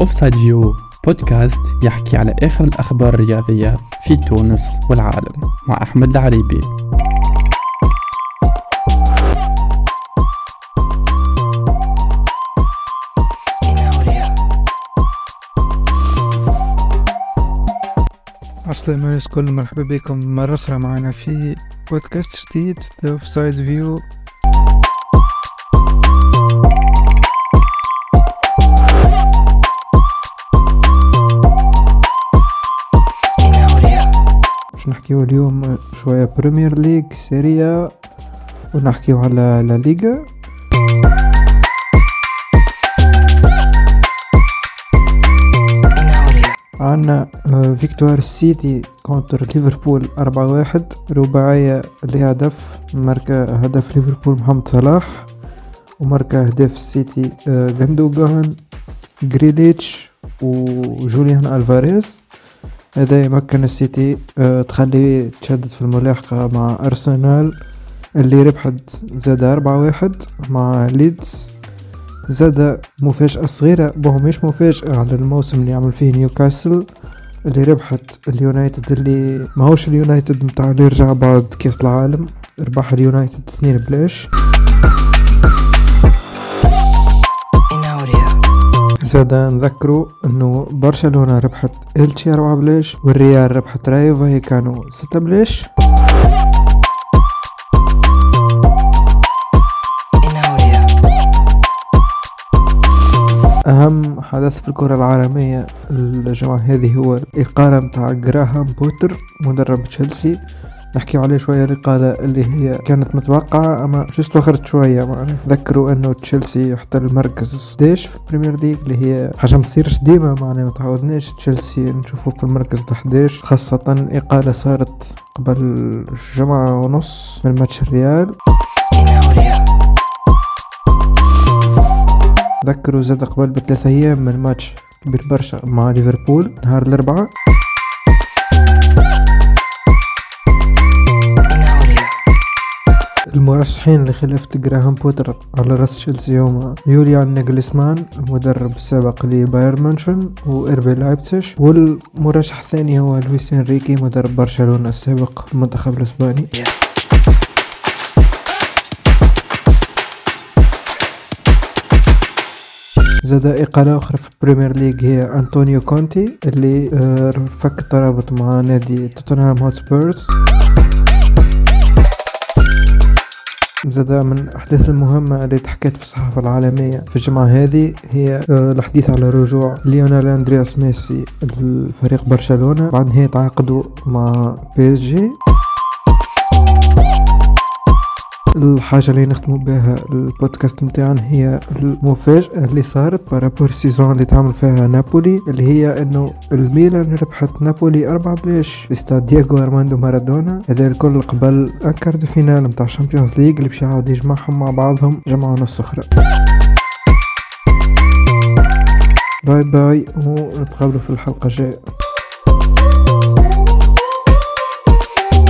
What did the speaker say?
أوفسايد فيو بودكاست يحكي على آخر الأخبار الرياضية في تونس والعالم مع أحمد العريبي. السلام عليكم مرحبا بكم مرة أخرى معنا في بودكاست جديد The Offside View. نحكيو اليوم شوية بريمير ليج Serie A ونحكيو على لا ليغا آه، victoire السيتي contre ليفربول أربعة واحد. رباعية لهدف ماركة هدف ليفربول محمد صلاح وماركة أهداف السيتي غندوغان جريليتش وجوليان ألفاريز. هذا يمكن السيتي آه، تخلي تشدد في الملاحقة مع أرسنال اللي ربحت زاد أربعة واحد مع ليدز. زاد مفاجأة صغيرة مش مفاجأة على الموسم اللي عمل فيه نيوكاسل اللي ربحت اليونايتد اللي ماهوش اليونايتد متاع اللي رجع بعد كأس العالم ربح اليونايتد اثنين بلاش. زاد نذكروا إنه برشلونة ربحت إلتشي أربعة بلاش والريال ربحت رايو كانوا ستة بلاش أهم حدث في الكرة العالمية الجمعة هذه هو الإقالة متاع جراهام بوتر مدرب تشيلسي. نحكي عليه شوية الإقالة اللي هي كانت متوقعة أما مش استوخرت شوية معناها تذكروا أنه تشيلسي يحتل المركز 11 في البريمير ليج اللي هي حاجة مصيرش ديما معناها ما تعودناش. تشيلسي نشوفه في المركز 11 خاصة الإقالة صارت قبل جمعة ونص من ماتش الريال. تذكروا زاد قبل بثلاثة أيام من ماتش كبير برشا مع ليفربول نهار الأربعاء. المرشحين لخلافة جراهام بوتر على رأس تشيلسي هما يوليان نيجلسمان المدرب السابق لبايرن مانشن و RB لايبتسش والمرشح الثاني هو لويس إنريكي مدرب برشلونة السابق المنتخب الإسباني. زاد إقالة أخرى في البريمير ليج هي أنطونيو كونتي اللي آه، فك الارتباط مع نادي توتنهام هوتسبيرز. زاد من الأحداث المهمة اللي تحكيت في الصحافة العالمية. في الجمعة هذه هي آه، الحديث على رجوع ليونيل أندرياس ميسي لفريق برشلونة. بعد نهاية عقده مع PSG. الحاجة اللي نختمو بها البودكاست متاعنا هي المفاجأة اللي صارت par rapport ال saison اللي تعمل فيها نابولي اللي هي إنه الميلان ربحت نابولي أربعة بلاش في استاد دييغو ارماندو مارادونا هذا الكل قبل quart de finale متاع الشامبيونز ليج اللي باش يعاود يجمعهم مع بعضهم جمعة ونص أخرى. bye bye ونتقابلوا في الحلقة الجاية.